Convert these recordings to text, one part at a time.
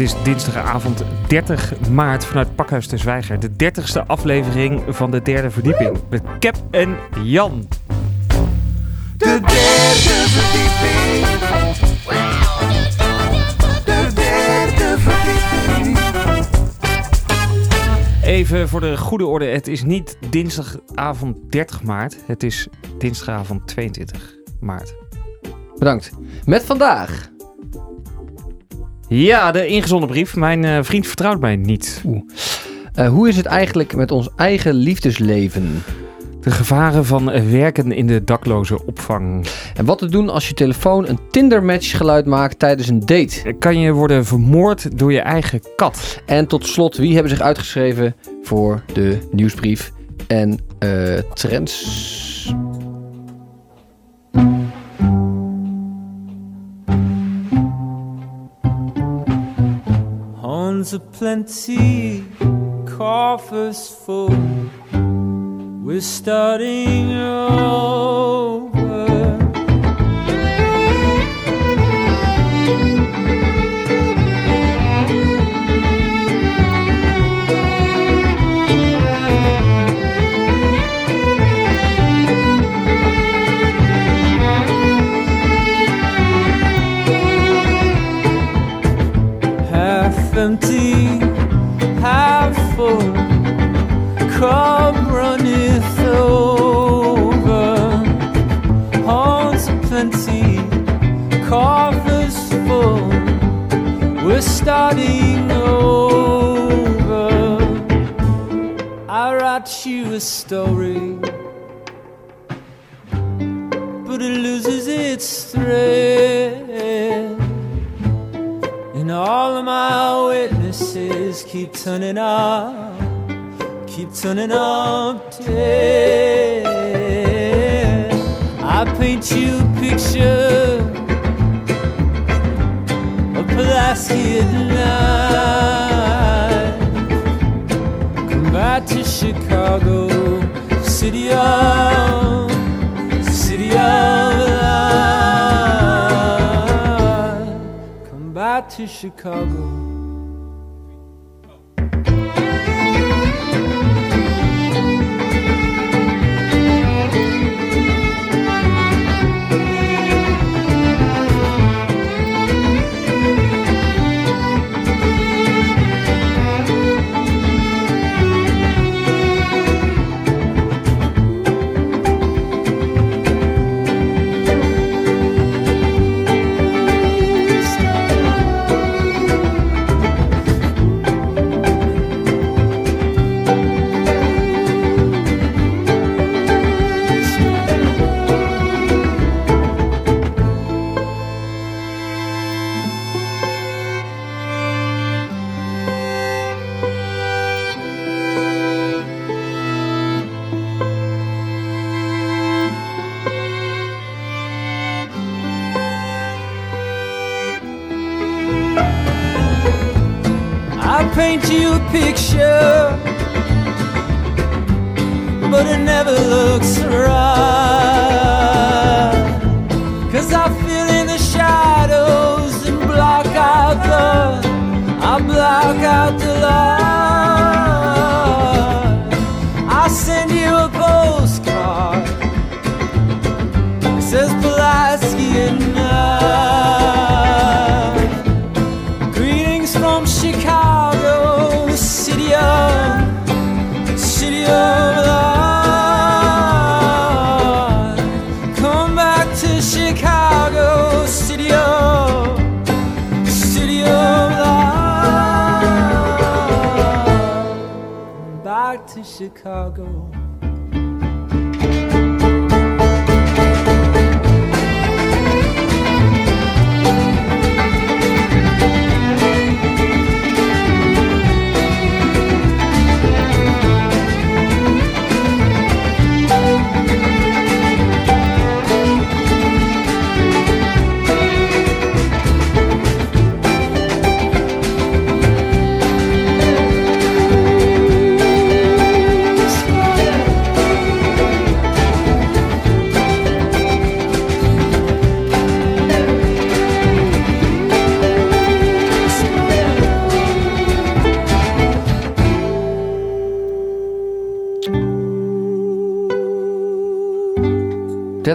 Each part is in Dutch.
Het is dinsdagavond 30 maart vanuit Pakhuis de Zwijger. De 30ste aflevering van de derde verdieping. Met Cap en Jan. De derde verdieping. De derde verdieping. Even voor de goede orde. Het is niet dinsdagavond 30 maart. Het is dinsdagavond 22 maart. Bedankt. Met vandaag. Ja, de ingezonden brief. Mijn eh, vriend vertrouwt mij niet. Eh, hoe is het eigenlijk met ons eigen liefdesleven? De gevaren van werken in de dakloze opvang. En wat te doen als je telefoon een Tinder-match geluid maakt tijdens een date? Kan je worden vermoord door je eigen kat? En tot slot, wie hebben zich uitgeschreven voor de nieuwsbrief en eh, trends? Horns aplenty, coffers full. We're starting over. Turning up, keep turning up dead. I paint you a picture of Pulaski at night. Come back to Chicago, city of, city of light. Come back to Chicago. Paint you a picture, but it never looks right. Cause I feel in the shadows and block out the, I block out the light.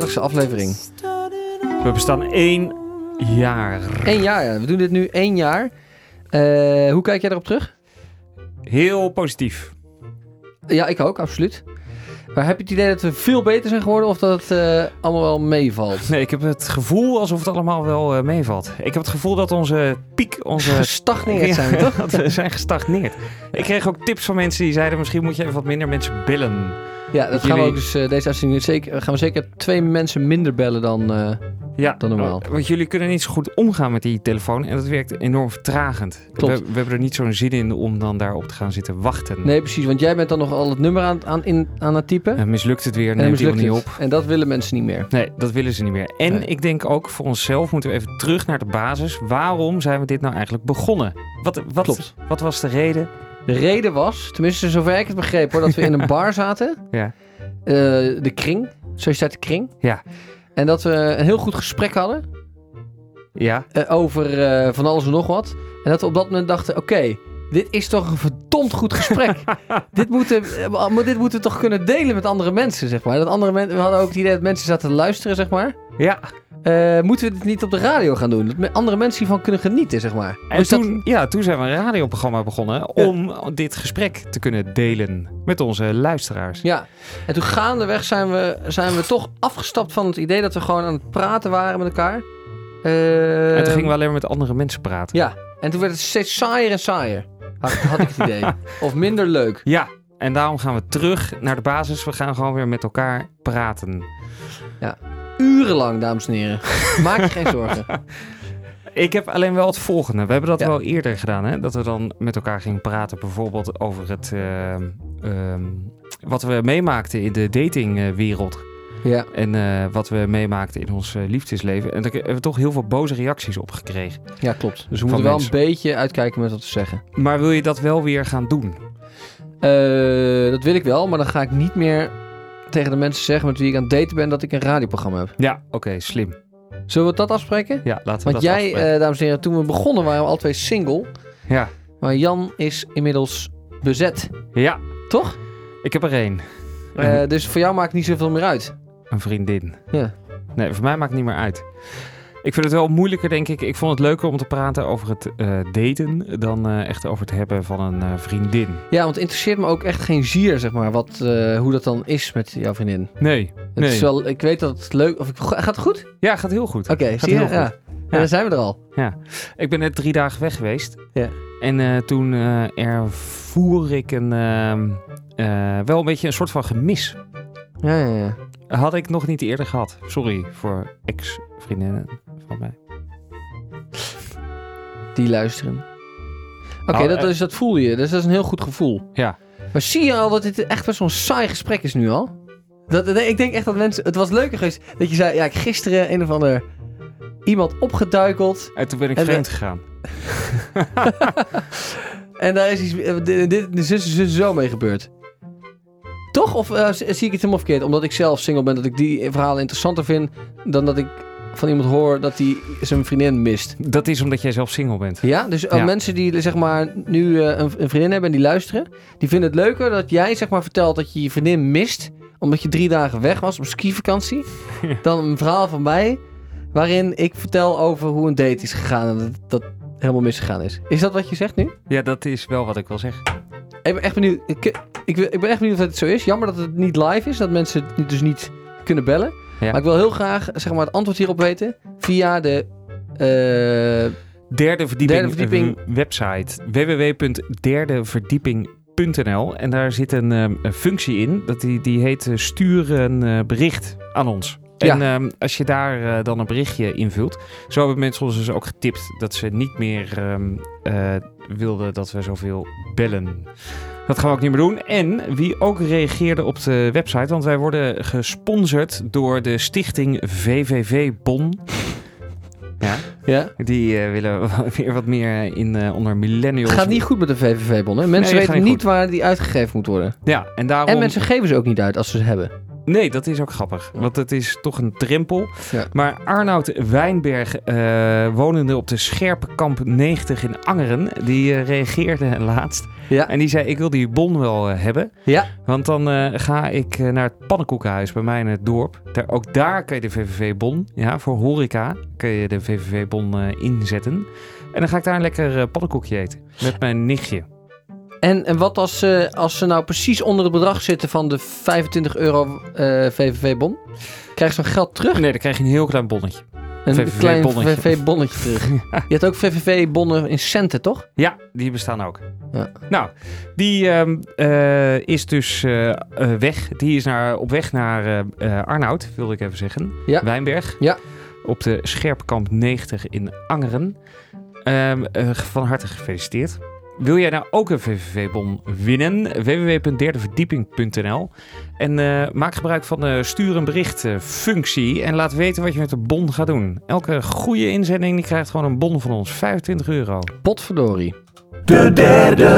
30ste aflevering. We bestaan één jaar. Eén jaar, ja. We doen dit nu één jaar. Eh, hoe kijk jij erop terug? Heel positief. Ja, ik ook, absoluut. Maar heb je het idee dat we veel beter zijn geworden of dat het eh, allemaal wel meevalt? Nee, ik heb het gevoel alsof het allemaal wel eh, meevalt. Ik heb het gevoel dat onze piek, onze... Gestagneerd zijn we, toch? dat we zijn gestagneerd. Ik kreeg ook tips van mensen die zeiden... misschien moet je even wat minder mensen bellen. Ja, dat gaan we ook dus eh, deze uitzending zeker, gaan we zeker twee mensen minder bellen dan. eh, Ja, Dan normaal. Want jullie kunnen niet zo goed omgaan met die telefoon. En dat werkt enorm vertragend. Klopt. We, we hebben er niet zo'n zin in om dan daarop te gaan zitten wachten. Nee, precies, want jij bent dan nog al het nummer aan, aan, in, aan het typen. En mislukt het weer, neemt iemand niet op. het. En dat willen mensen niet meer. Nee, dat willen ze niet meer. En Nee. ik denk ook voor onszelf moeten we even terug naar de basis. Waarom zijn we dit nou eigenlijk begonnen? Wat, wat, Klopt. wat was de reden? De reden was, tenminste zover ik het begreep hoor, dat we in een bar zaten. Ja. Eh, de kring, Sociëteit de Kring. Ja. En dat we een heel goed gesprek hadden Ja, eh, over eh, van alles en nog wat. En dat we op dat moment dachten, oké, dit is toch een verdomd goed gesprek. dit, moeten, maar dit moeten we toch kunnen delen met andere mensen, zeg maar. Dat andere mensen, we hadden ook het idee dat mensen zaten te luisteren, zeg maar. ja. Eh, moeten we dit niet op de radio gaan doen? Dat andere mensen hiervan kunnen genieten, zeg maar. En Dus dat- toen, ja, toen zijn we een radioprogramma begonnen om dit gesprek te kunnen delen met onze luisteraars. Ja, en toen gaandeweg zijn we, zijn we toch afgestapt van het idee dat we gewoon aan het praten waren met elkaar. Eh, En toen gingen we alleen maar met andere mensen praten. Ja, en toen werd het steeds saaier en saaier. Had, had ik het idee. Of minder leuk. Ja, en daarom gaan we terug naar de basis. We gaan gewoon weer met elkaar praten. Urenlang, dames en heren. Maak je geen zorgen. Ik heb alleen wel het volgende. We hebben dat Ja. wel eerder gedaan, hè? Dat we dan met elkaar gingen praten, bijvoorbeeld over het, ehm, ehm, wat we meemaakten in de datingwereld. Ja, En eh, wat we meemaakten in ons eh, liefdesleven. En daar hebben we toch heel veel boze reacties op gekregen. ja klopt. Dus we moeten wel een beetje uitkijken met wat te zeggen. Maar wil je dat wel weer gaan doen? Eh, dat wil ik wel, maar dan ga ik niet meer tegen de mensen zeggen met wie ik aan het daten ben dat ik een radioprogramma heb. Ja, oké, slim. Zullen we dat afspreken? Ja, laten we Want dat jij, afspreken. eh, dames en heren, toen we begonnen waren we al twee single. ja. Maar Jan is inmiddels bezet. ja, Toch? ik heb er één. Eh, dus voor jou maakt niet zoveel meer uit. Een vriendin. Ja. Nee, voor mij maakt het niet meer uit. Ik vind het wel moeilijker, denk ik. Ik vond het leuker om te praten over het eh, daten dan eh, echt over het hebben van een eh, vriendin. Ja, want het interesseert me ook echt geen zier, zeg maar, wat, hoe dat dan is met jouw vriendin. Nee. Het nee. is wel, ik weet dat het leuk... Of, gaat het goed? Oké, Ja, gaat heel goed. Gaat zie je? heel Ja. goed. Ja, dan zijn we er al. Ik ben net drie dagen weg geweest. Ja. En toen ervoer ik een, ehm, eh, wel een beetje een soort van gemis. Ja, ja, ja. Had ik nog niet eerder gehad. Sorry voor ex-vriendinnen van mij. Die luisteren. Oké, Oh, dat, eh. is, dat voel je. Dus dat is een heel goed gevoel. Ja. Maar zie je al dat dit echt wel een saai gesprek is nu al? Dat, nee, ik denk echt dat mensen... Het was leuker geweest dat je zei... Ja, ik gisteren een of ander... Iemand opgeduikeld. En toen ben ik vreemd gegaan. En daar is iets... eh, Dit, dit, is zo- zo mee gebeurd. Toch? Of eh, zie ik het helemaal verkeerd? Omdat ik zelf single ben, dat ik die verhalen interessanter vind... dan dat ik van iemand hoor dat hij zijn vriendin mist. Dat is omdat jij zelf single bent. Ja, dus Ja. mensen die zeg maar nu eh, een, een vriendin hebben en die luisteren... die vinden het leuker dat jij zeg maar vertelt dat je je vriendin mist... omdat je drie dagen weg was op skivakantie... dan een verhaal van mij... waarin ik vertel over hoe een date is gegaan... en dat dat helemaal misgegaan is. Is dat wat je zegt nu? Ja, dat is wel wat ik wil zeggen. Ik ben echt benieuwd. Ik, ik, ik ben echt benieuwd of het zo is. Jammer dat het niet live is. Dat mensen het dus niet kunnen bellen. Ja. Maar ik wil heel graag zeg maar, het antwoord hierop weten. Via de... eh, Derde verdieping, Derde verdieping. eh, website www.derdeverdieping.nl en daar zit een, ehm, een functie in dat die, die heet eh, stuur een eh, bericht aan ons. Ja. En ehm, als je daar eh, dan een berichtje invult, zo hebben mensen ons dus ook getipt dat ze niet meer ehm, eh, wilden dat we zoveel bellen. Dat gaan we ook niet meer doen. En wie ook reageerde op de website, want wij worden gesponsord door de stichting VVV Bon. Ja. ja. Die eh, willen weer wat meer in eh, onder millennials. Het gaat niet goed met de VVV-bon. Mensen Nee, weten niet niet waar die uitgegeven moet worden. Ja, en daarom. En mensen geven ze ook niet uit als ze ze hebben. Nee, dat is ook grappig. Want het is toch een drempel. Ja. Maar Arnoud Wijnberg, eh, wonende op de Scherpenkamp 90 in Angeren, die eh, reageerde laatst. Ja. En die zei, ik wil die bon wel eh, hebben. Ja. Want dan ga ik naar het pannenkoekenhuis bij mij in het dorp. Daar, ook daar kun je de VVV-bon, ja, voor horeca, kun je de VVV-bon inzetten. En dan ga ik daar een lekker pannenkoekje eten. Met mijn nichtje. En, en wat als, eh, als ze nou precies onder het bedrag zitten van de 25 euro eh, VVV-bon? Krijg je zo'n geld terug? Nee, dan krijg je een heel klein bonnetje. Een VVV klein bonnetje. VVV-bonnetje terug. Je hebt ook VVV-bonnen in centen, toch? Ja, die bestaan ook. Ja. Nou, die ehm, eh, is dus weg. Die is naar, op weg naar Arnoud, wilde ik even zeggen. Ja. Wijnberg. Ja. Op de Scherpkamp 90 in Angeren. Ehm, eh, van harte gefeliciteerd. Wil jij nou ook een VVV-bon winnen? www.derdeverdieping.nl En eh, maak gebruik van de stuur een bericht eh, functie en laat weten wat je met de bon gaat doen. Elke goede inzending die krijgt gewoon een bon van ons, 25 euro. Potverdorie. De derde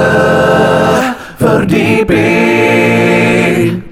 verdieping.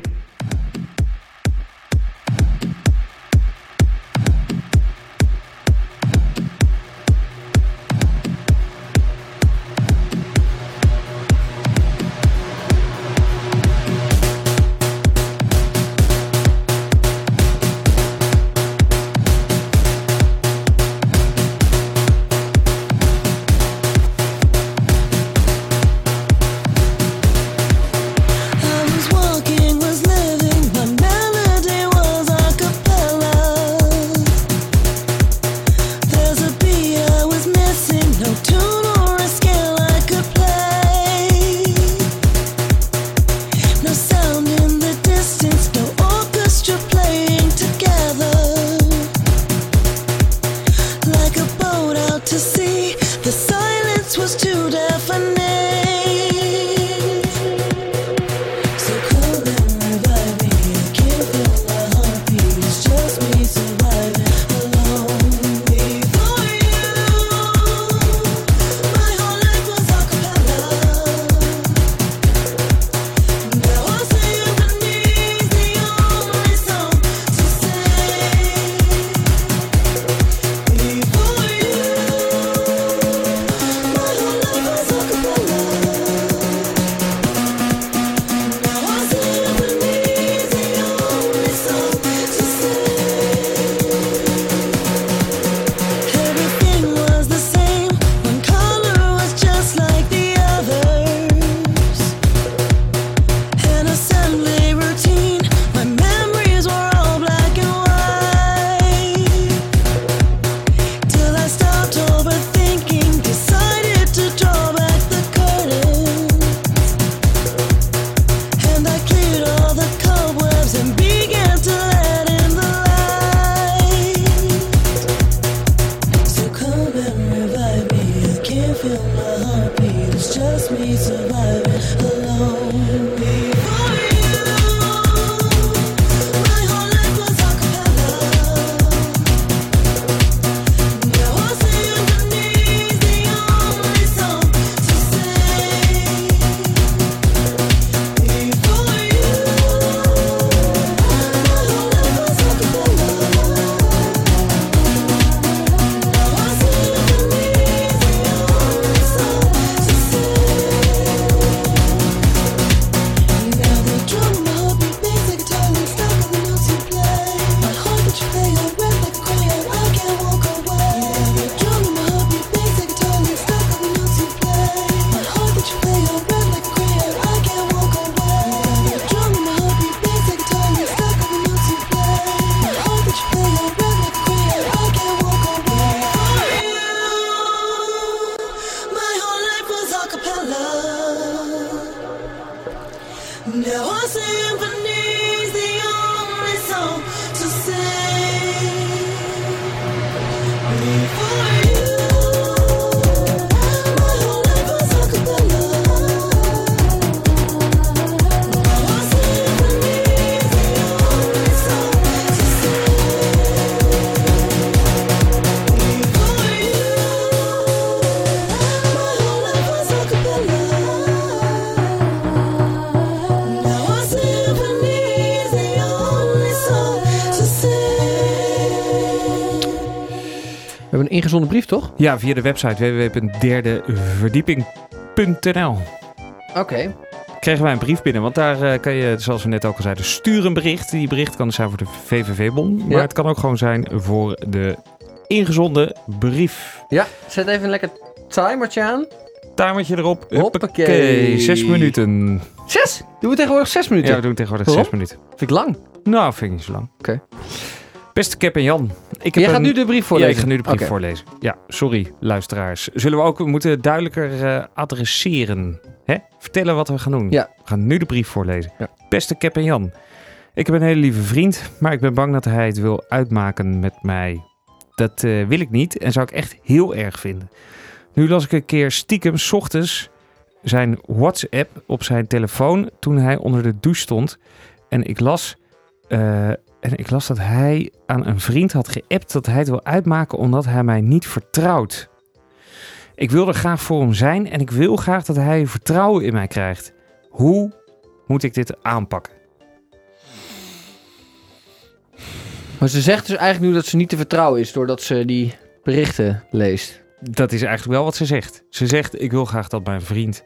Ingezonden brief, toch? Ja, via de website www.derdeverdieping.nl Oké. kregen wij een brief binnen. Want daar eh, kan je, zoals we net ook al zeiden, stuur een bericht. Die bericht kan dus zijn voor de VVV-bon. Maar Ja. het kan ook gewoon zijn voor de ingezonden brief. Ja, zet even een lekker timertje aan. Timertje erop. Hoppakee. Huppakee. Zes minuten. Zes? Doen we tegenwoordig zes minuten? Ja, we doen tegenwoordig Waarom? zes minuten. Vind ik lang. Nou, vind ik niet zo lang. Oké. Beste Cap en Jan. Ik heb Jij gaat een- nu de brief voorlezen? Ja, ik ga nu de brief voorlezen. Ja, sorry, luisteraars. Zullen we ook moeten duidelijker eh, adresseren? Hè? Vertellen wat we gaan doen. Ja. We gaan nu de brief voorlezen. Ja. Beste Cap en Jan. Ik heb een hele lieve vriend, maar ik ben bang dat hij het wil uitmaken met mij. Dat eh, wil ik niet en zou ik echt heel erg vinden. Nu las ik een keer stiekem 's ochtends zijn WhatsApp op zijn telefoon toen hij onder de douche stond. En ik las, eh, en ik las dat hij aan een vriend had geappt dat hij het wil uitmaken omdat hij mij niet vertrouwt. Ik wil er graag voor hem zijn en ik wil graag dat hij vertrouwen in mij krijgt. Hoe moet ik dit aanpakken? Maar ze zegt dus eigenlijk nu dat ze niet te vertrouwen is doordat ze die berichten leest. Dat is eigenlijk wel wat ze zegt. Ze zegt: Ik wil graag dat mijn vriend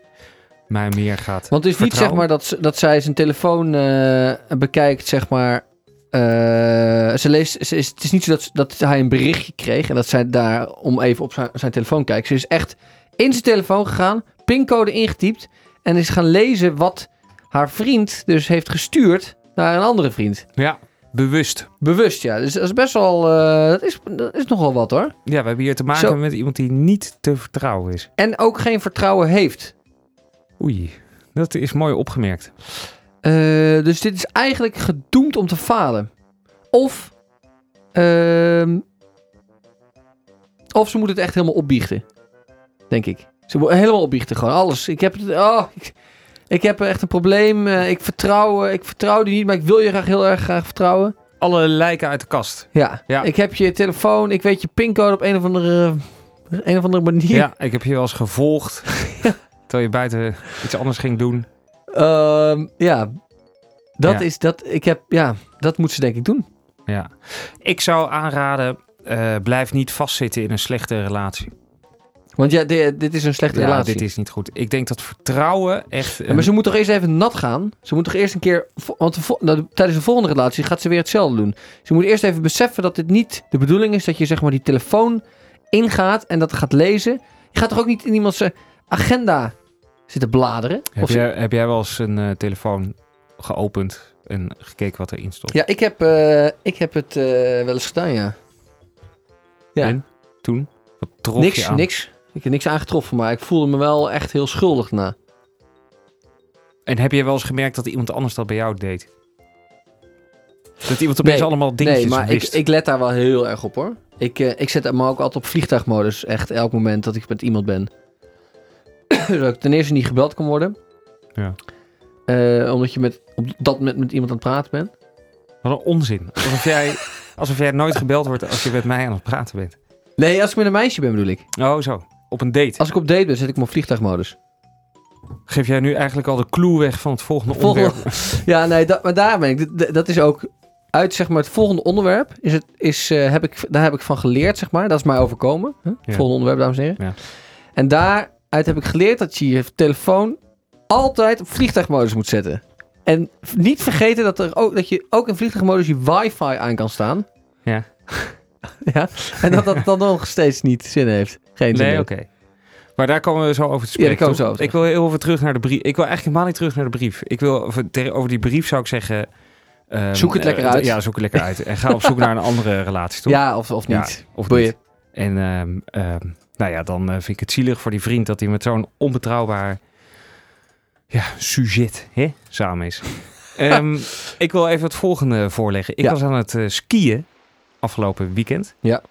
mij meer gaat. Want het is niet zeg maar dat, ze- dat zij zijn telefoon eh, bekijkt, zeg maar. Eh, ze leest, ze is, het is niet zo dat, dat hij een berichtje kreeg en dat zij daar om even op zijn, zijn telefoon kijkt. Ze is echt in zijn telefoon gegaan, pincode ingetypt en is gaan lezen wat haar vriend dus heeft gestuurd naar een andere vriend. Ja, bewust. Bewust, ja. Dus dat is best wel, eh, dat, is, dat is nogal wat hoor. Ja, we hebben hier te maken Zo. met iemand die niet te vertrouwen is. En ook geen vertrouwen heeft. Oei, dat is mooi opgemerkt. Eh, dus dit is eigenlijk gedoemd om te falen. Of, ehm, of ze moeten het echt helemaal opbiechten. Denk ik. Ze moeten helemaal opbiechten, gewoon alles. Ik heb, oh, ik, ik heb echt een probleem. eh, ik, vertrouw, eh, ik vertrouw die niet, maar ik wil je graag heel erg graag vertrouwen. Alle lijken uit de kast. Ja. Ja. ik heb je telefoon, ik weet je pincode op een of andere, een of andere manier. Ja, ik heb je wel eens gevolgd. Terwijl je buiten iets anders ging doen. Ehm, ja. Dat Ja. is dat. Ik heb, ja, dat moet ze denk ik doen. Ja. Ik zou aanraden, eh, blijf niet vastzitten in een slechte relatie. Want ja, dit, dit is een slechte Ja, relatie. dit is niet goed. Ik denk dat vertrouwen echt... Ja, maar ze moet toch eerst even nat gaan? Ze moet toch eerst een keer... Want nou, tijdens de volgende relatie gaat ze weer hetzelfde doen. Ze moet eerst even beseffen dat dit niet de bedoeling is... dat je zeg maar die telefoon ingaat en dat gaat lezen. Je gaat toch ook niet in iemands eh, agenda zitten bladeren? heb, Of- jij, heb jij wel eens een eh, telefoon geopend en gekeken wat erin stond? Ja, ik heb, eh, ik heb het eh, wel eens gedaan, ja. Ja. En toen? Wat trof je Niks, aan? niks. Ik heb niks aangetroffen, maar ik voelde me wel echt heel schuldig na. En heb je wel eens gemerkt dat iemand anders dat bij jou deed? Dat iemand opeens Nee, allemaal dingetjes Nee, maar ik, wist? ik let daar wel heel erg op hoor. Ik, ik zet hem ook altijd op vliegtuigmodus. Echt elk moment dat ik met iemand ben. Zodat ik ten eerste niet gebeld kan worden. Ja. Eh, omdat je met, op dat moment met iemand aan het praten bent. Wat een onzin. Alsof jij, alsof jij nooit gebeld wordt als je met mij aan het praten bent. Nee, als ik met een meisje ben bedoel ik. Oh, zo. Op een date. Als ik op date ben, zet ik hem op vliegtuigmodus. Geef jij nu eigenlijk al de clue weg van het volgende, Volgende- onderwerp? Ja, nee, dat, maar daar ben ik. Dat is ook uit zeg maar het volgende onderwerp. Is het, is, eh, heb ik, daar heb ik van geleerd, zeg maar. Dat is mij overkomen. Ja. volgende onderwerp, dames en heren. Ja. En daaruit heb ik geleerd dat je je telefoon altijd op vliegtuigmodus moet zetten. En niet vergeten dat, er ook, dat je ook in vliegtuigmodus je wifi aan kan staan. Ja. ja. En dat dat dan nog steeds niet zin heeft. Geen zin Nee, oké. Maar daar komen we zo over te Ja, spreken. daar komen we zo over Ik wil heel even terug naar de brief. Ik wil eigenlijk helemaal niet terug naar de brief. Ik wil over, die brief zou ik zeggen... ehm, Zoek het lekker eh, uit. Ja, zoek het lekker uit. En ga op zoek naar een andere relatie, toch? Ja, of, of Ja, niet. of Boeien. niet. En ehm, ehm, nou ja, dan eh, vind ik het zielig voor die vriend dat hij met zo'n onbetrouwbaar ja, sujet hè, samen is. Ehm, ik wil even het volgende voorleggen. Ik Ja. was aan het eh, skiën afgelopen weekend. Ja.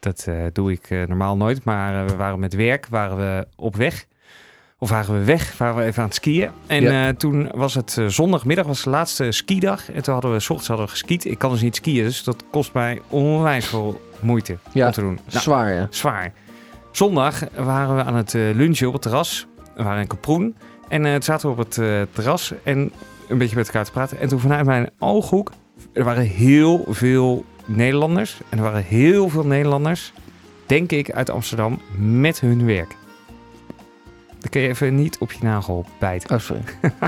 Dat eh, doe ik normaal nooit, maar we waren met werk, waren we op weg. Of waren we weg, waren we even aan het skiën. En Ja. toen was het zondagmiddag, was de laatste skidag. En toen hadden we, s ochtends hadden we geskiet. Ik kan dus niet skiën, dus dat kost mij onwijs veel moeite Ja. om te doen. Nou, Zwaar, ja. zwaar. Zondag waren we aan het eh, lunchen op het terras. We waren in Kaproen. En eh, toen zaten we op het eh, terras en een beetje met elkaar te praten. En toen vanuit mijn ooghoek, er waren heel veel Nederlanders. En er waren heel veel Nederlanders denk ik, uit Amsterdam met hun werk. Dan kun je even niet op je nagel bijten. Oh, sorry.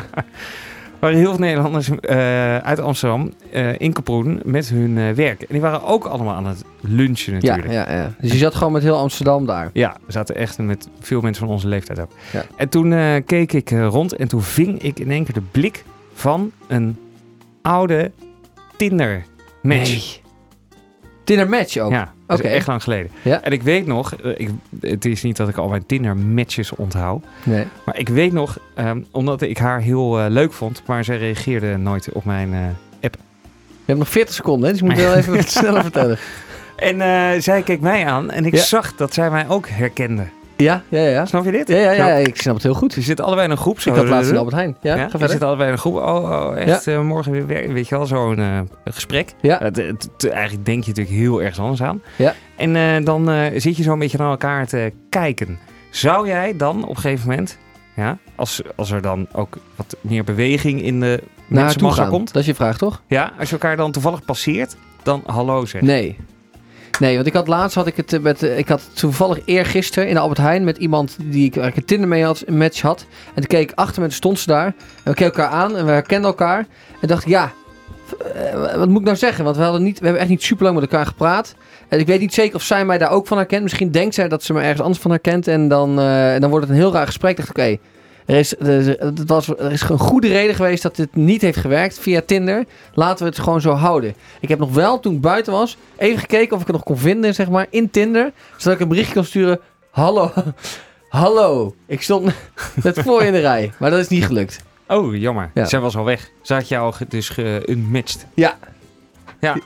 Er waren heel veel Nederlanders eh, uit Amsterdam eh, in Kaproen met hun eh, werk. En die waren ook allemaal aan het lunchen Ja, natuurlijk. ja, ja. Dus je zat gewoon met heel Amsterdam daar. Ja, we zaten echt met veel mensen van onze leeftijd ook. Ja. En toen keek ik rond en toen ving ik in één keer de blik van een oude Tinder match. Nee. Tinder match ook. Ja, Oké. echt lang geleden. Ja. En ik weet nog, eh, ik, het is niet dat ik al mijn Tinder matches onthoud. Nee. Maar ik weet nog, ehm, omdat ik haar heel eh, leuk vond, maar zij reageerde nooit op mijn... eh, Je hebt nog 40 seconden, hè? dus je moet wel even wat sneller vertellen. En zij keek mij aan en ik Ja. zag dat zij mij ook herkende. Ja, ja, ja. Snap je dit? Ja, ja, ja, Nou, ik snap het heel goed. Ze zitten allebei in een groep. Zo Ik had laatst in Albert Heijn. Ja, Ja, ga verder. zitten allebei in een groep. Oh, oh echt, eh, morgen weer werken. Weet je wel, zo'n eh, gesprek. Ja. Het, het- het- eigenlijk denk je natuurlijk heel ergens anders aan. Ja. En eh, dan eh, zit je zo een beetje naar elkaar te kijken. Zou jij dan op een gegeven moment, ja, als, als er dan ook wat meer beweging in de Naar haar toe mensenmassa gaan. komt. Dat is je vraag, toch? Ja, als je elkaar dan toevallig passeert, dan hallo zeg. Nee. Nee, want ik had laatst had ik het eh, met. eh, Ik had toevallig eergisteren in Albert Heijn met iemand die ik, een Tinder mee had, een match had. En toen keek ik achter me en stond ze daar. En we keken elkaar aan en we herkenden elkaar. En dacht ik, ja, eh, wat moet ik nou zeggen? Want we, hadden niet, we hebben echt niet super lang met elkaar gepraat. En ik weet niet zeker of zij mij daar ook van herkent. Misschien denkt zij dat ze me ergens anders van herkent. En dan, dan wordt het een heel raar gesprek. Ik dacht, oké, er, is, er, was, er is een goede reden geweest dat dit niet heeft gewerkt via Tinder. Laten we het gewoon zo houden. Ik heb nog wel, toen ik buiten was, even gekeken of ik het nog kon vinden, zeg maar, in Tinder. Zodat ik een berichtje kon sturen. Hallo, hallo. Ik stond net voor in de rij. Maar dat is niet gelukt. Oh, jammer. Ja. Zij was al weg. Ze had jou dus geunmatched.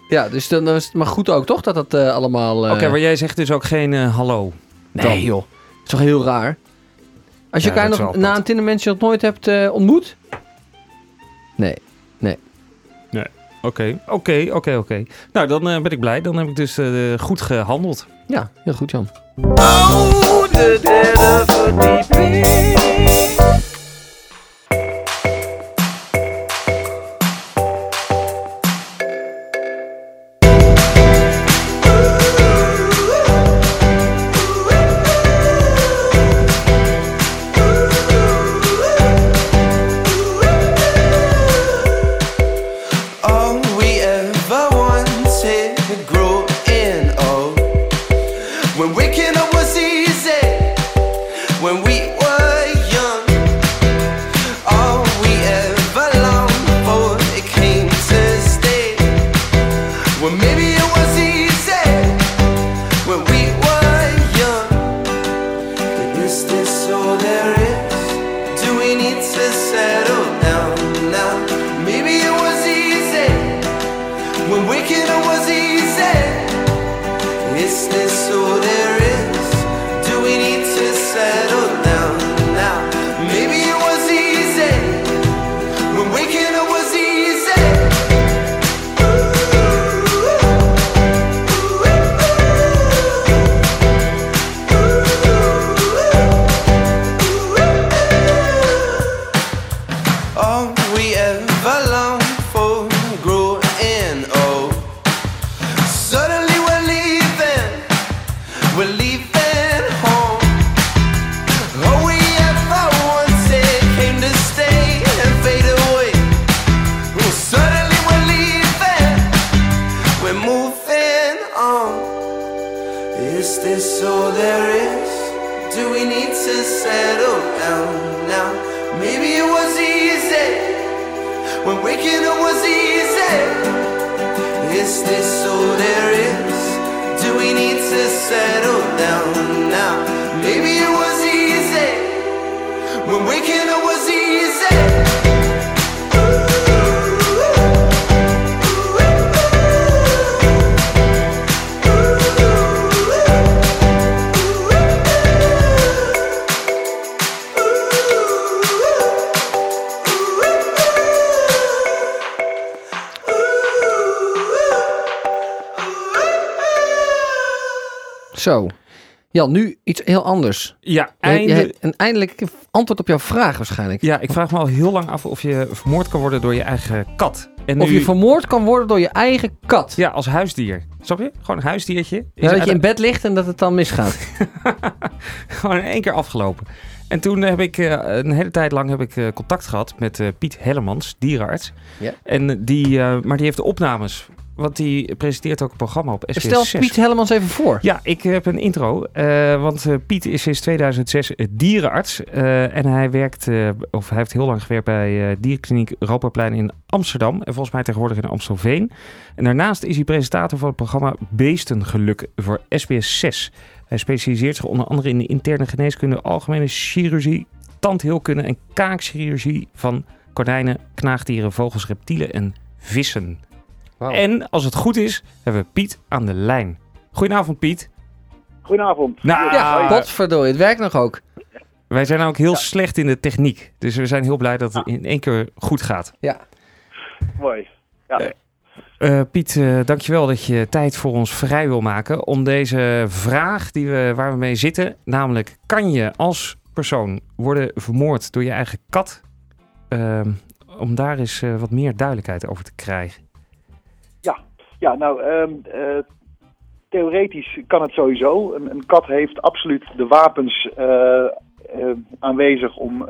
Ja, dus dan is het maar goed ook, toch? Dat dat eh, allemaal... eh, Oké, maar jij zegt dus ook geen eh, hallo. Nee, Dan. joh. Dat is toch heel raar? Als je Ja, elkaar nog na een Tinder-mensje nog nooit hebt eh, ontmoet? Nee. Oké, oké, oké, oké. Nou, dan eh, ben ik blij. Dan heb ik dus eh, goed gehandeld. Ja, heel goed, Jan. All Zo. Jan, nu iets heel anders. Ja, Jij- jij einde... hebt een eindelijk antwoord op jouw vraag waarschijnlijk. ja, ik vraag me al heel lang af of je vermoord kan worden door je eigen kat. En Of je vermoord kan worden door je eigen kat. Ja, als huisdier. Snap je? Gewoon een huisdiertje. Is Ja, dat je in bed ligt en dat het dan misgaat. Gewoon in één keer afgelopen. En toen heb ik eh, een hele tijd lang heb ik, eh, contact gehad met eh, Piet Hellemans, dierenarts. Ja. En die, maar die heeft de opnames. Want die presenteert ook een programma op SBS Stel 6. Piet Hellemans even voor. Ja, ik heb een intro. eh, want eh, Piet is sinds 2006 dierenarts. eh, en hij werkt, of hij heeft heel lang gewerkt bij Dierkliniek Europaplein in Amsterdam. En volgens mij tegenwoordig in Amstelveen. En daarnaast is hij presentator van het programma Beestengeluk voor SBS 6. Hij specialiseert zich onder andere in de interne geneeskunde, algemene chirurgie, tandheelkunde en kaakchirurgie van konijnen, knaagdieren, vogels, reptielen en vissen. En als het goed is, hebben we Piet aan de lijn. Goedenavond, Piet. Goedenavond. Nou, Ja, potverdorie, het werkt nog ook. wij zijn ook heel slecht in de techniek. Dus we zijn heel blij dat het in één keer goed gaat. Ja. Mooi. Eh, Piet, eh, dankjewel dat je tijd voor ons vrij wil maken om deze vraag die we, waar we mee zitten. Namelijk, kan je als persoon worden vermoord door je eigen kat? Ehm, om daar eens eh, wat meer duidelijkheid over te krijgen. Ja, nou, ehm, eh, theoretisch kan het sowieso. Een, een kat heeft absoluut de wapens eh, eh, aanwezig om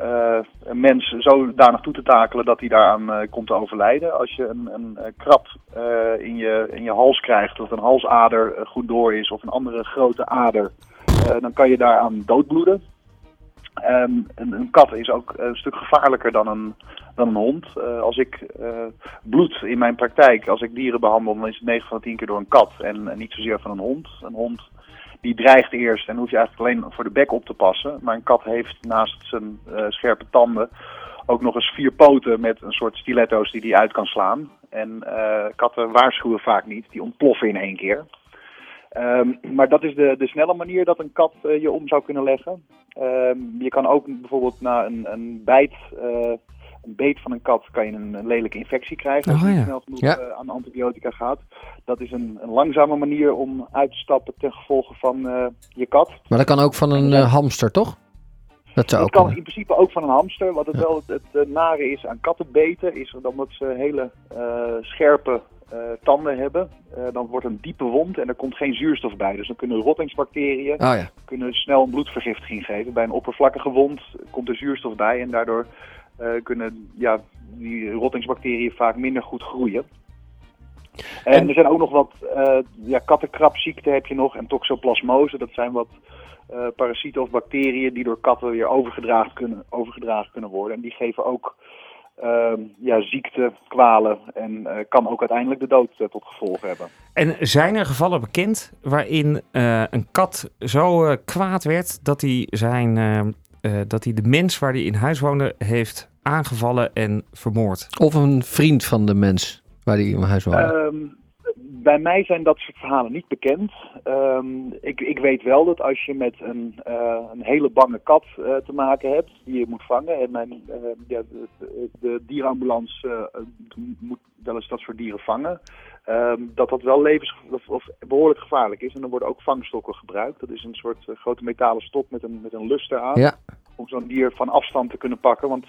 een mens zodanig toe te takelen dat hij daaraan komt te overlijden. Als je een, een krab in, je, in je hals krijgt, of een halsader goed door is, of een andere grote ader, dan kan je daaraan doodbloeden. Ehm, een, kat is ook een stuk gevaarlijker dan een, dan een hond. Eh, als ik eh, bloed in mijn praktijk, als ik dieren behandel, dan is het 9 van de 10 keer door een kat en, niet zozeer van een hond. Een hond die dreigt eerst en hoef je eigenlijk alleen voor de bek op te passen. Maar een kat heeft naast zijn eh, scherpe tanden ook nog eens vier poten met een soort stiletto's die die uit kan slaan. En katten waarschuwen vaak niet, die ontploffen in één keer. Ehm, maar dat is de, de snelle manier dat een kat je om zou kunnen leggen. Ehm, je kan ook bijvoorbeeld na een, een bijt, eh, een beet van een kat, kan je een, lelijke infectie krijgen als Oh, je niet ja. snel genoeg Ja. eh, aan antibiotica gaat. Dat is een, een langzame manier om uit te stappen ten gevolge van eh, je kat. Maar dat kan ook van een hamster, toch? Dat zou Dat ook kan in principe ook van een hamster. Wat het Ja. wel het, het, nare is aan kattenbeten, is dat omdat ze hele scherpe tanden hebben, eh, dan wordt een diepe wond en er komt geen zuurstof bij. Dus dan kunnen rottingsbacteriën Oh ja. kunnen snel een bloedvergiftiging geven. Bij een oppervlakkige wond komt er zuurstof bij en daardoor eh, kunnen ja, die rottingsbacteriën vaak minder goed groeien. En, En- er zijn ook nog wat eh ja, kattenkrabziekten heb je nog en toxoplasmose. Dat zijn wat eh, parasieten of bacteriën die door katten weer overgedragen kunnen, overgedragen kunnen worden. En die geven ook ehm, ja, ziekte, kwalen en eh, kan ook uiteindelijk de dood eh, tot gevolg hebben. En zijn er gevallen bekend waarin eh, een kat zo eh, kwaad werd dat hij, zijn, eh, eh, dat hij de mens waar hij in huis woonde heeft aangevallen en vermoord? Of een vriend van de mens waar die in huis woonde. Bij mij zijn dat soort verhalen niet bekend. Ehm, ik, ik weet wel dat als je met een, eh, een hele bange kat eh, te maken hebt, die je moet vangen. En mijn, eh, ja, de, de, dierenambulance moet wel eens dat soort dieren vangen. ehm, dat dat wel levens of, of behoorlijk gevaarlijk is. En er worden ook vangstokken gebruikt. Dat is een soort grote metalen stok met een, met een luster aan. Ja. Om zo'n dier van afstand te kunnen pakken. Want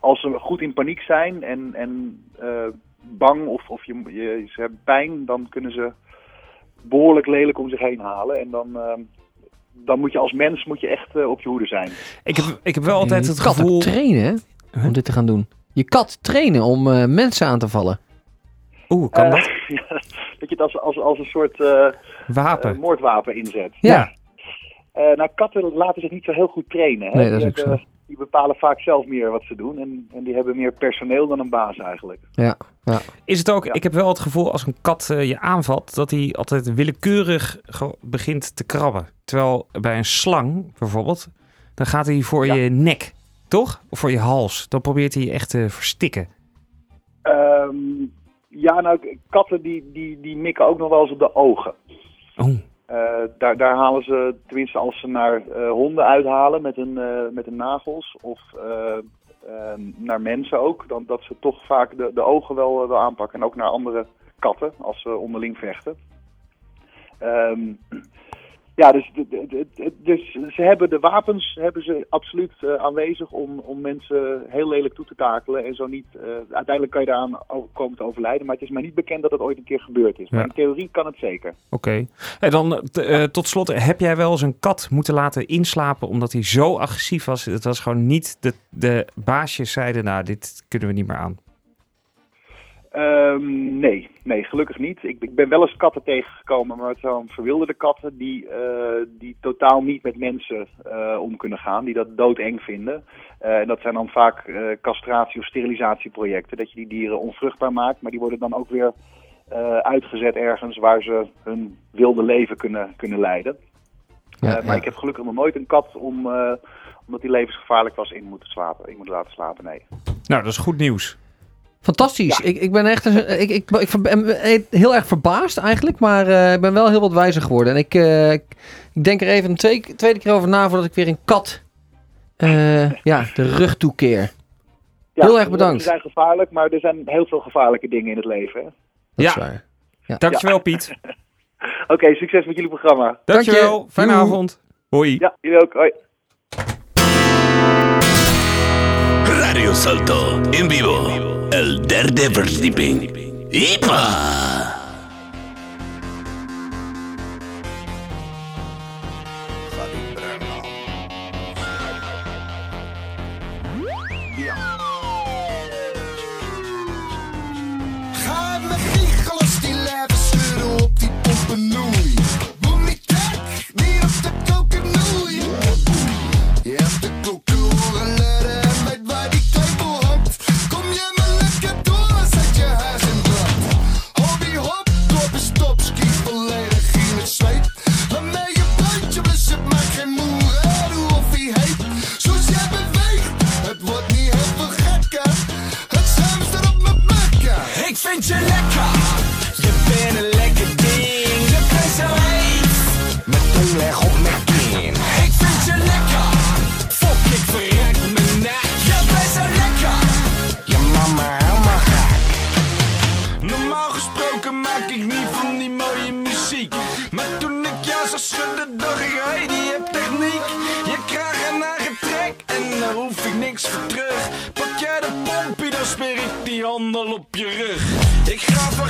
als ze goed in paniek zijn en, en bang of, of je, je, ze hebben pijn, dan kunnen ze behoorlijk lelijk om zich heen halen. En dan, ehm, dan moet je als mens moet je echt eh, op je hoede zijn. Ik heb, ik heb wel altijd je het kat gevoel... trainen? Huh? Om dit te gaan doen. Je kat trainen om eh, mensen aan te vallen. Oeh, kan Eh, dat? ja, dat je het als, als, als een soort eh, Wapen. moordwapen inzet. Ja. Eh, nou, katten laten zich niet zo heel goed trainen. Hè? Nee, dat is ook hebben- die bepalen vaak zelf meer wat ze doen. En, en die hebben meer personeel dan een baas eigenlijk. Ja. Is het ook, Ja. ik heb wel het gevoel als een kat eh, je aanvalt, dat hij altijd willekeurig begint te krabben. Terwijl bij een slang bijvoorbeeld, dan gaat hij voor Ja. je nek, toch? Of voor je hals. Dan probeert hij je echt te verstikken. Ehm, ja, nou, katten die, die, die mikken ook nog wel eens op de ogen. Oh, daar, daar halen ze, tenminste als ze naar eh, honden uithalen met hun, eh, met hun nagels, of eh, eh, naar mensen ook, dan dat ze toch vaak de, de ogen wel, wel aanpakken. En ook naar andere katten, als ze onderling vechten. Ehm, Ja, dus, dus ze hebben de wapens hebben ze absoluut eh, aanwezig om, om mensen heel lelijk toe te takelen. En zo niet, eh, uiteindelijk kan je daaraan komen te overlijden. Maar het is mij niet bekend dat het ooit een keer gebeurd is. Maar in theorie kan het zeker. Oké. En dan eh, tot slot, heb jij wel eens een kat moeten laten inslapen omdat hij zo agressief was? Het was gewoon niet, de, de baasjes zeiden, nou, dit kunnen we niet meer aan. Ehm, nee, nee, gelukkig niet. Ik, ik ben wel eens katten tegengekomen, maar het zijn verwilderde katten die, eh, die totaal niet met mensen eh, om kunnen gaan, die dat doodeng vinden. Eh, en dat zijn dan vaak eh, castratie- of sterilisatieprojecten, dat je die dieren onvruchtbaar maakt, maar die worden dan ook weer eh, uitgezet ergens waar ze hun wilde leven kunnen, kunnen leiden. Ja, maar ja. ik heb gelukkig nog nooit een kat om, eh, omdat die levensgevaarlijk was in moeten slapen. Ik moet laten slapen, nee. Nou, dat is goed nieuws. Fantastisch. Ik, ik ben echt een- ik, ik, ik ben heel erg verbaasd eigenlijk, maar eh, ik ben wel heel wat wijzer geworden. En ik, eh, ik, ik denk er even een twee, tweede keer over na voordat ik weer een kat eh, ja, de rug toekeer. Ja, Heel erg bedankt. Ze zijn gevaarlijk, maar er zijn heel veel gevaarlijke dingen in het leven. hè. Dat Ja. is waar. Dankjewel, Piet. Oké, succes met jullie programma. Dankjewel. Dank je. Fijne avond. Hoi. Ja, jullie ook. Hoi. Radio Salto en vivo. El derde verdieping. ¡Ipa! Ga met giegels die leven scheuren op die pompennoei. Boem Ik vind je smeer ik die handel op je rug. Ik ga van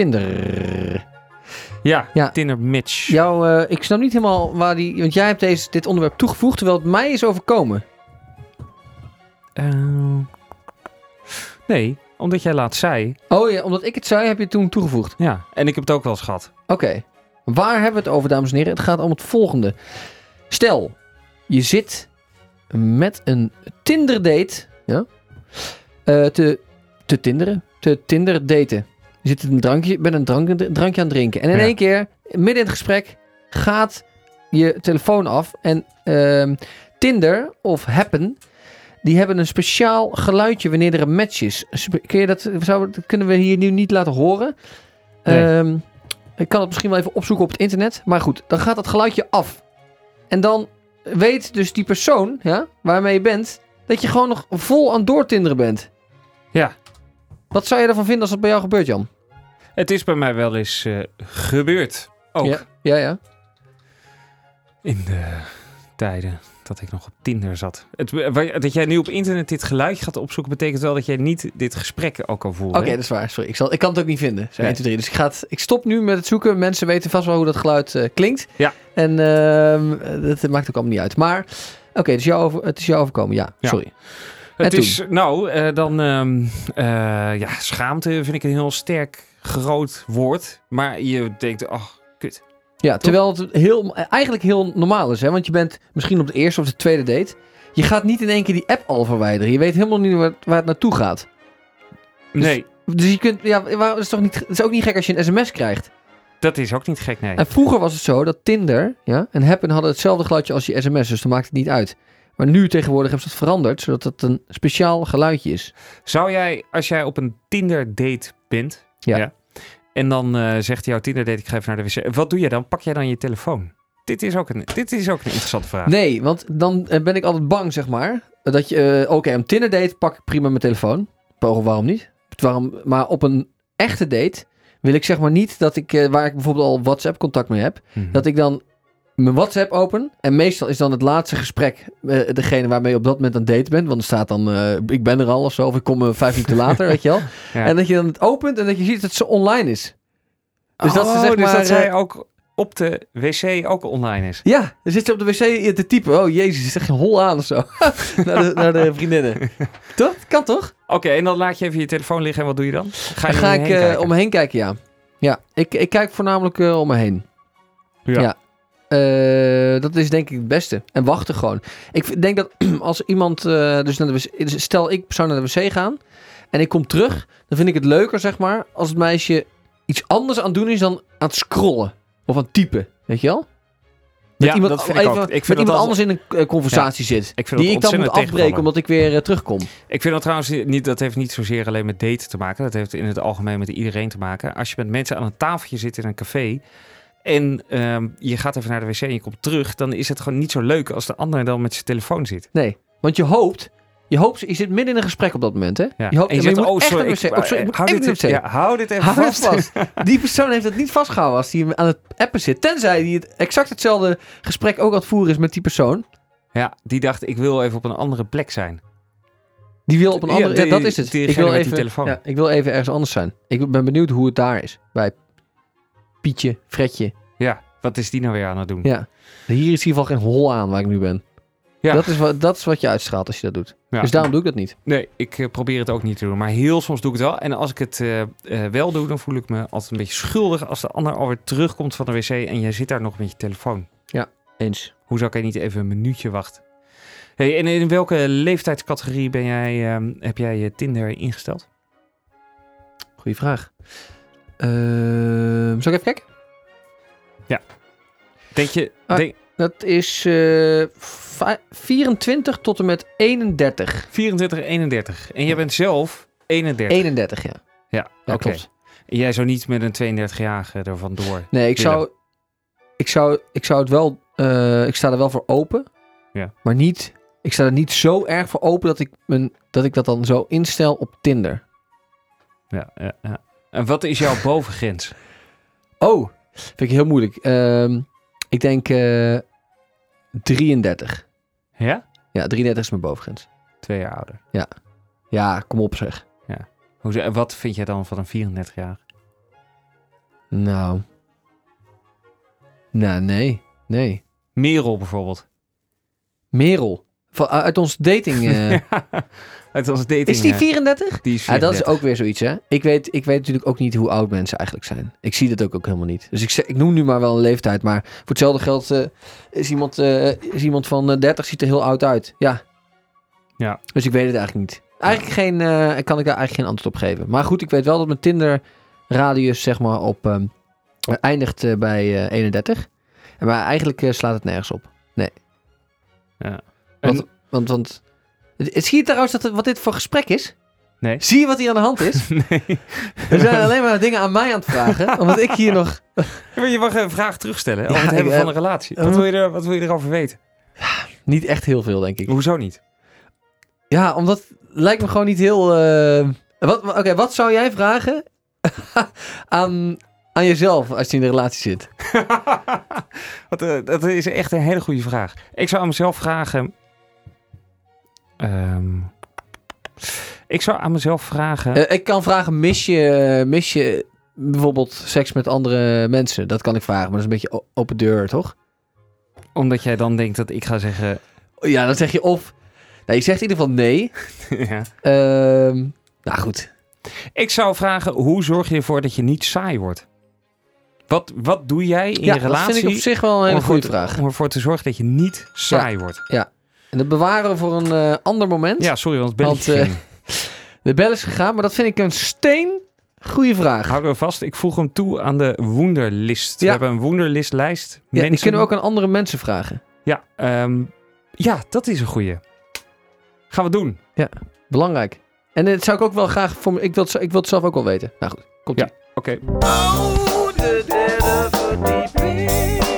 Tinder. Ja, Ja. Tinder match. Jouw, eh, ik snap niet helemaal waar die... Want jij hebt deze, dit onderwerp toegevoegd, terwijl het mij is overkomen. Eh, nee, omdat jij laat zei. Oh ja, omdat ik het zei, heb je het toen toegevoegd. Ja, en ik heb het ook wel eens gehad. Oké. Waar hebben we het over, dames en heren? Het gaat om het volgende. Stel, je zit met een Tinder date ja, eh, te, te tinderen, te Tinder daten. Je zit een drankje, bent een drank, drankje aan het drinken. En in Ja. één keer, midden in het gesprek, gaat je telefoon af. En ehm, Tinder of Happen, die hebben een speciaal geluidje wanneer er een match is. Kun je dat, zou, dat kunnen we hier nu niet laten horen. Nee. Ehm, ik kan het misschien wel even opzoeken op het internet. Maar goed, dan gaat dat geluidje af. En dan weet dus die persoon ja, waarmee je bent... dat je gewoon nog vol aan doortinderen bent. Ja. Wat zou je ervan vinden als dat bij jou gebeurt, Jan? Het is bij mij wel eens eh, gebeurd. Ook Ja, ja. ja. in de tijden dat ik nog op Tinder zat. Het, dat jij nu op internet dit geluidje gaat opzoeken... betekent wel dat jij niet dit gesprek ook kan voeren. Oké, dat is waar. Sorry, ik, zal, ik kan het ook niet vinden. Zo, Nee. 1, 2, 3. Dus ik, ga het, ik stop nu met het zoeken. Mensen weten vast wel hoe dat geluid eh, klinkt. Ja. En ehm, dat maakt ook allemaal niet uit. Maar, oké, dus jou over, het is jou overkomen. Ja, Ja. sorry. Het is, nou, eh, dan, ehm, eh, ja, schaamte vind ik een heel sterk groot woord. Maar je denkt, ach, kut. Ja, terwijl het heel, eigenlijk heel normaal is. Hè? Want je bent misschien op de eerste of de tweede date. Je gaat niet in één keer die app al verwijderen. Je weet helemaal niet waar, waar het naartoe gaat. Dus- Nee, Dus je kunt, ja, is toch niet, het is ook niet gek als je een sms krijgt. dat is ook niet gek, nee. En vroeger was het zo dat Tinder ja, en Happen hadden hetzelfde geluidje als je sms. Dus dan maakt het niet uit. Maar nu tegenwoordig hebben ze dat veranderd, zodat het een speciaal geluidje is. Zou jij, als jij op een Tinder date bent... Ja. en dan eh, zegt jouw Tinder date, ik ga even naar de wc. Wat doe je dan? Pak jij dan je telefoon? Dit is ook een, dit is ook een interessante vraag. Nee, want dan eh, ben ik altijd bang, zeg maar. Dat je, eh, oké, een Tinder date pak ik prima mijn telefoon. Waarom, waarom niet? Waarom, maar op een echte date wil ik zeg maar niet dat ik, waar ik bijvoorbeeld al WhatsApp contact mee heb, Mhm. dat ik dan mijn WhatsApp open. En meestal is dan het laatste gesprek eh, degene waarmee je op dat moment aan het date bent. Want er staat dan, eh, ik ben er al of zo, of ik kom eh, vijf minuten later, weet je wel. Ja. En dat je dan het opent en dat je ziet dat ze online is. Dus dat ze Oh, zeg dus maar, dat zij ook op de wc ook online is. Ja, dan zit ze op de wc te typen. Oh jezus, is echt geen hol aan of zo. naar, de, naar de vriendinnen. toch? Kan toch? Oké, en dan laat je even je telefoon liggen en wat doe je dan? Ga Dan je ga om je ik om me heen kijken, ja. Ja, ik, ik kijk voornamelijk om me heen. Ja. Ja. Eh, dat is denk ik het beste. En wachten gewoon. Ik denk dat als iemand eh, dus naar de wc... dus Stel, ik zou naar de wc gaan en ik kom terug. Dan vind ik het leuker, zeg maar, als het meisje iets anders aan het doen is dan aan het scrollen. Of aan het typen. Weet je wel? Dat Ja, iemand dat vind even ik ook. Ik met vind iemand dat anders in een conversatie zit. ik vind die ik dan moet afbreken omdat ik weer eh, terugkom. Ik vind dat trouwens niet, dat heeft niet zozeer alleen met daten te maken. Dat heeft in het algemeen met iedereen te maken. Als je met mensen aan een tafeltje zit in een café en ehm, je gaat even naar de wc en je komt terug, dan is het gewoon niet zo leuk als de ander dan met zijn telefoon zit. Nee, want je hoopt... Je hoopt, je zit midden in een gesprek op dat moment, hè? Ja. Je hoopt, en je zegt, oh sorry, ik, wc. Oh, sorry, ik moet hou, dit, ja, hou dit even Hou vast. vast. Die persoon heeft het niet vastgehouden als hij aan het appen zit. Tenzij hij het exact hetzelfde gesprek ook aan het voeren is met die persoon. Ja, die dacht, ik wil even op een andere plek zijn. Die wil op een andere... Ja, die- dat is het. Ik wil, die even, telefoon. ja, ik wil even ergens anders zijn. Ik ben benieuwd hoe het daar is. Bij Pietje, Fredje. Ja, wat is die nou weer aan het doen? Ja. Hier is in ieder geval geen hol aan waar ik nu ben. Ja. Dat, is wat, dat is wat je uitstraalt als je dat doet. Ja. Dus daarom doe ik dat niet. Nee, ik eh, probeer het ook niet te doen. Maar heel soms doe ik het wel. En als ik het eh, eh, wel doe, dan voel ik me altijd een beetje schuldig als de ander alweer terugkomt van de wc en jij zit daar nog met je telefoon. Eens. Hoe zou ik niet even een minuutje wachten? Hey, en in welke leeftijdscategorie ben jij, ehm, heb jij je Tinder ingesteld? Goeie vraag. Ehm zal ik even kijken? Denk je... Ah. denk- Dat is eh, va- 24 tot en met 31. 24, 31. En jij bent zelf 31. 31, ja. Ja, Ja, klopt. En jij zou niet met een 32-jarige er vandoor. Nee, ik zou, ik zou, ik zou het wel, eh, ik sta er wel voor open. Ja. Maar niet, ik sta er niet zo erg voor open dat ik, mijn, dat ik dat dan zo instel op Tinder. Ja, ja, ja. En wat is jouw bovengrens? Oh, vind ik heel moeilijk. Ehm, ik denk eh 33. Ja? Ja, 33 is mijn bovengrens. Twee jaar ouder. Ja, kom op zeg. Hoe, en wat vind jij dan van een 34-jarige? Nou, Nou, nee. Nee. Merel bijvoorbeeld. Merel. Van, uit ons dating... eh, Het was dating. is die eh, 34? Die is Ja, dat is 34. ook weer zoiets, hè? Ik weet, ik weet natuurlijk ook niet hoe oud mensen eigenlijk zijn. Ik zie dat ook, ook helemaal niet. Dus ik, zeg- ik noem nu maar wel een leeftijd. Maar voor hetzelfde geld eh, is, iemand, eh, is iemand van eh, 30 ziet er heel oud uit. Ja. Ja. Dus ik weet het eigenlijk niet. Eigenlijk geen, eh, kan ik daar eigenlijk geen antwoord op geven. Maar goed, ik weet wel dat mijn Tinder radius zeg maar op ehm, eh, eindigt eh, bij eh, 31. En maar eigenlijk eh, slaat het nergens op. Nee. Ja. Want, En- want, want het- je trouwens dat het, wat dit voor gesprek is? Nee. Zie je wat hier aan de hand is? Nee. We zijn alleen maar dingen aan mij aan het vragen. Omdat ik hier nog... Je mag een vraag terugstellen over Ja, het hebben ik, van eh, een relatie. eh, Wat wil, je er, wat wil je erover weten? Niet echt heel veel, denk ik. Hoezo niet? Ja, omdat lijkt me gewoon niet heel... eh, Wat, Oké, wat zou jij vragen aan, aan jezelf als je in een relatie zit? Eh, dat is echt een hele goede vraag. Ik zou aan mezelf vragen... Ehm, ik zou aan mezelf vragen... Eh, ik kan vragen, mis je, mis je bijvoorbeeld seks met andere mensen? Dat kan ik vragen, maar dat is een beetje open deur, toch? omdat jij dan denkt dat ik ga zeggen... Ja, dan zeg je of... Nou, je zegt in ieder geval nee. ja. Ehm, nou goed. Ik zou vragen, hoe zorg je ervoor dat je niet saai wordt? Wat, wat doe jij in ja, je relatie dat vind ik op zich wel een hele goede vraag. om ervoor te zorgen dat je niet saai wordt? En dat bewaren we voor een eh, ander moment. Ja, sorry, want het belletje Want, eh, ging. De bel is gegaan, maar dat vind ik een steen goede vraag. Houden we vast. Ik voeg hem toe aan de Wunderlist. We Ja. hebben een Wunderlist-lijst. Ja, die Mensen- kunnen we ook aan andere mensen vragen. Ja, ehm, ja, dat is een goeie. Gaan we doen. Belangrijk. En dat zou ik ook wel graag voor me. Ik wil het, ik wil het zelf ook wel weten. Nou goed, komt Ja. ie. Oké. Can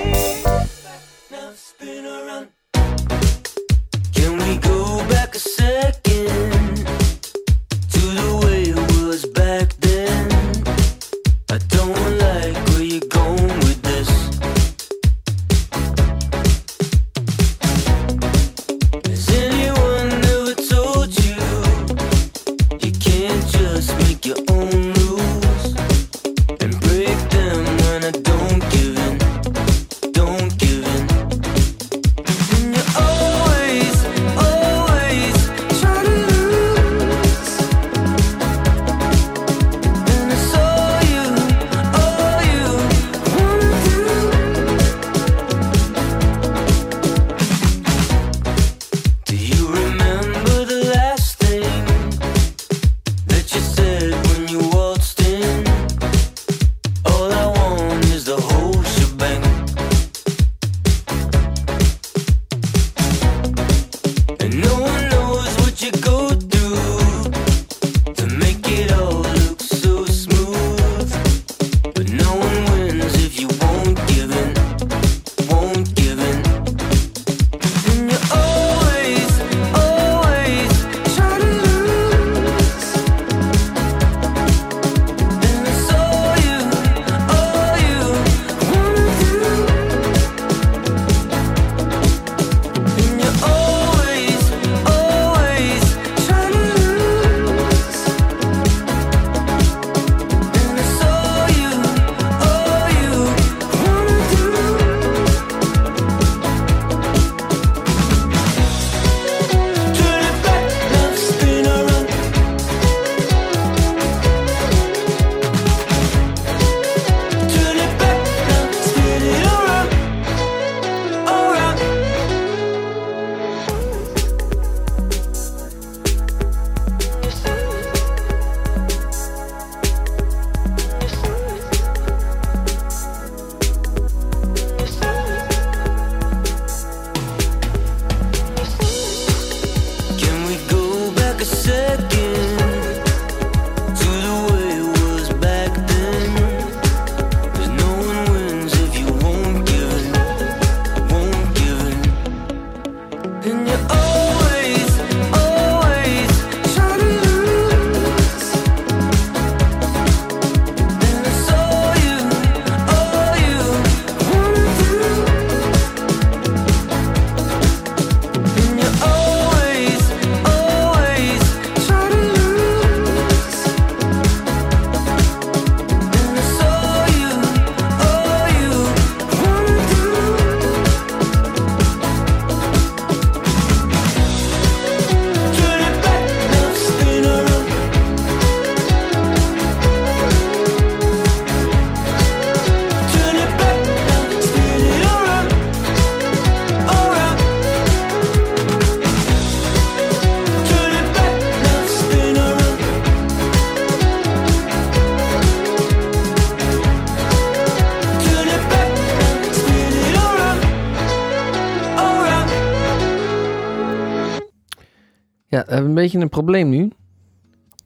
we hebben een beetje een probleem nu.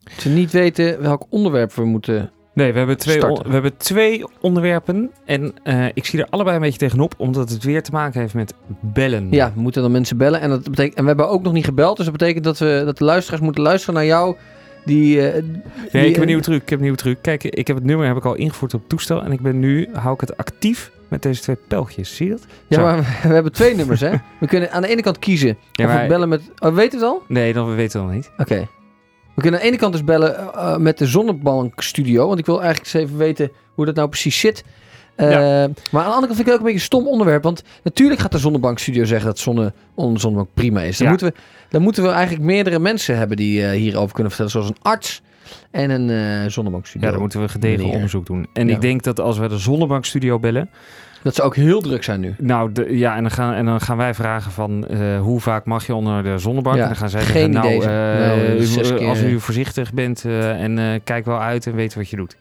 Dat we niet weten welk onderwerp we moeten... Nee, we hebben twee, we hebben twee onderwerpen. En eh, ik zie er allebei een beetje tegenop, omdat het weer te maken heeft met bellen. Ja, we moeten dan mensen bellen. En, dat betekent, en we hebben ook nog niet gebeld. Dus dat betekent dat, we, dat de luisteraars moeten luisteren naar jou. Die, eh, Nee, die- ik heb een nieuwe truc. Ik heb een nieuwe truc. Kijk, ik heb het nummer heb ik al ingevoerd op het toestel. En ik ben nu, hou ik het actief met deze twee pijltjes. Zie je dat? Ja, Zo. maar we, we hebben twee nummers, hè? We kunnen aan de ene kant kiezen Ja, of we bellen met... Oh, weet het al? Nee, dan weten we het nog niet. Oké. We kunnen aan de ene kant dus bellen eh, eh, met de Zonnebank Studio. Want ik wil eigenlijk eens even weten hoe dat nou precies zit. Eh, Maar aan de andere kant vind ik het ook een beetje een stom onderwerp. Want natuurlijk gaat de Zonnebank Studio zeggen dat zonne, on, Zonnebank prima is. Dan, Ja. moeten we, dan moeten we eigenlijk meerdere mensen hebben die eh, hierover kunnen vertellen. Zoals een arts en een eh Zonnebank Studio. Ja, dan moeten we gedegen onderzoek doen. En Ja. ik denk dat als we de Zonnebankstudio bellen... Dat ze ook heel druk zijn nu. Nou, de, ja, en dan, gaan, en dan gaan wij vragen van eh, hoe vaak mag je onder de zonnebank? Ja, en dan gaan zij geen zeggen, nou, eh, Nou, u- keer. als u voorzichtig bent eh, en eh, kijk wel uit en weet wat je doet.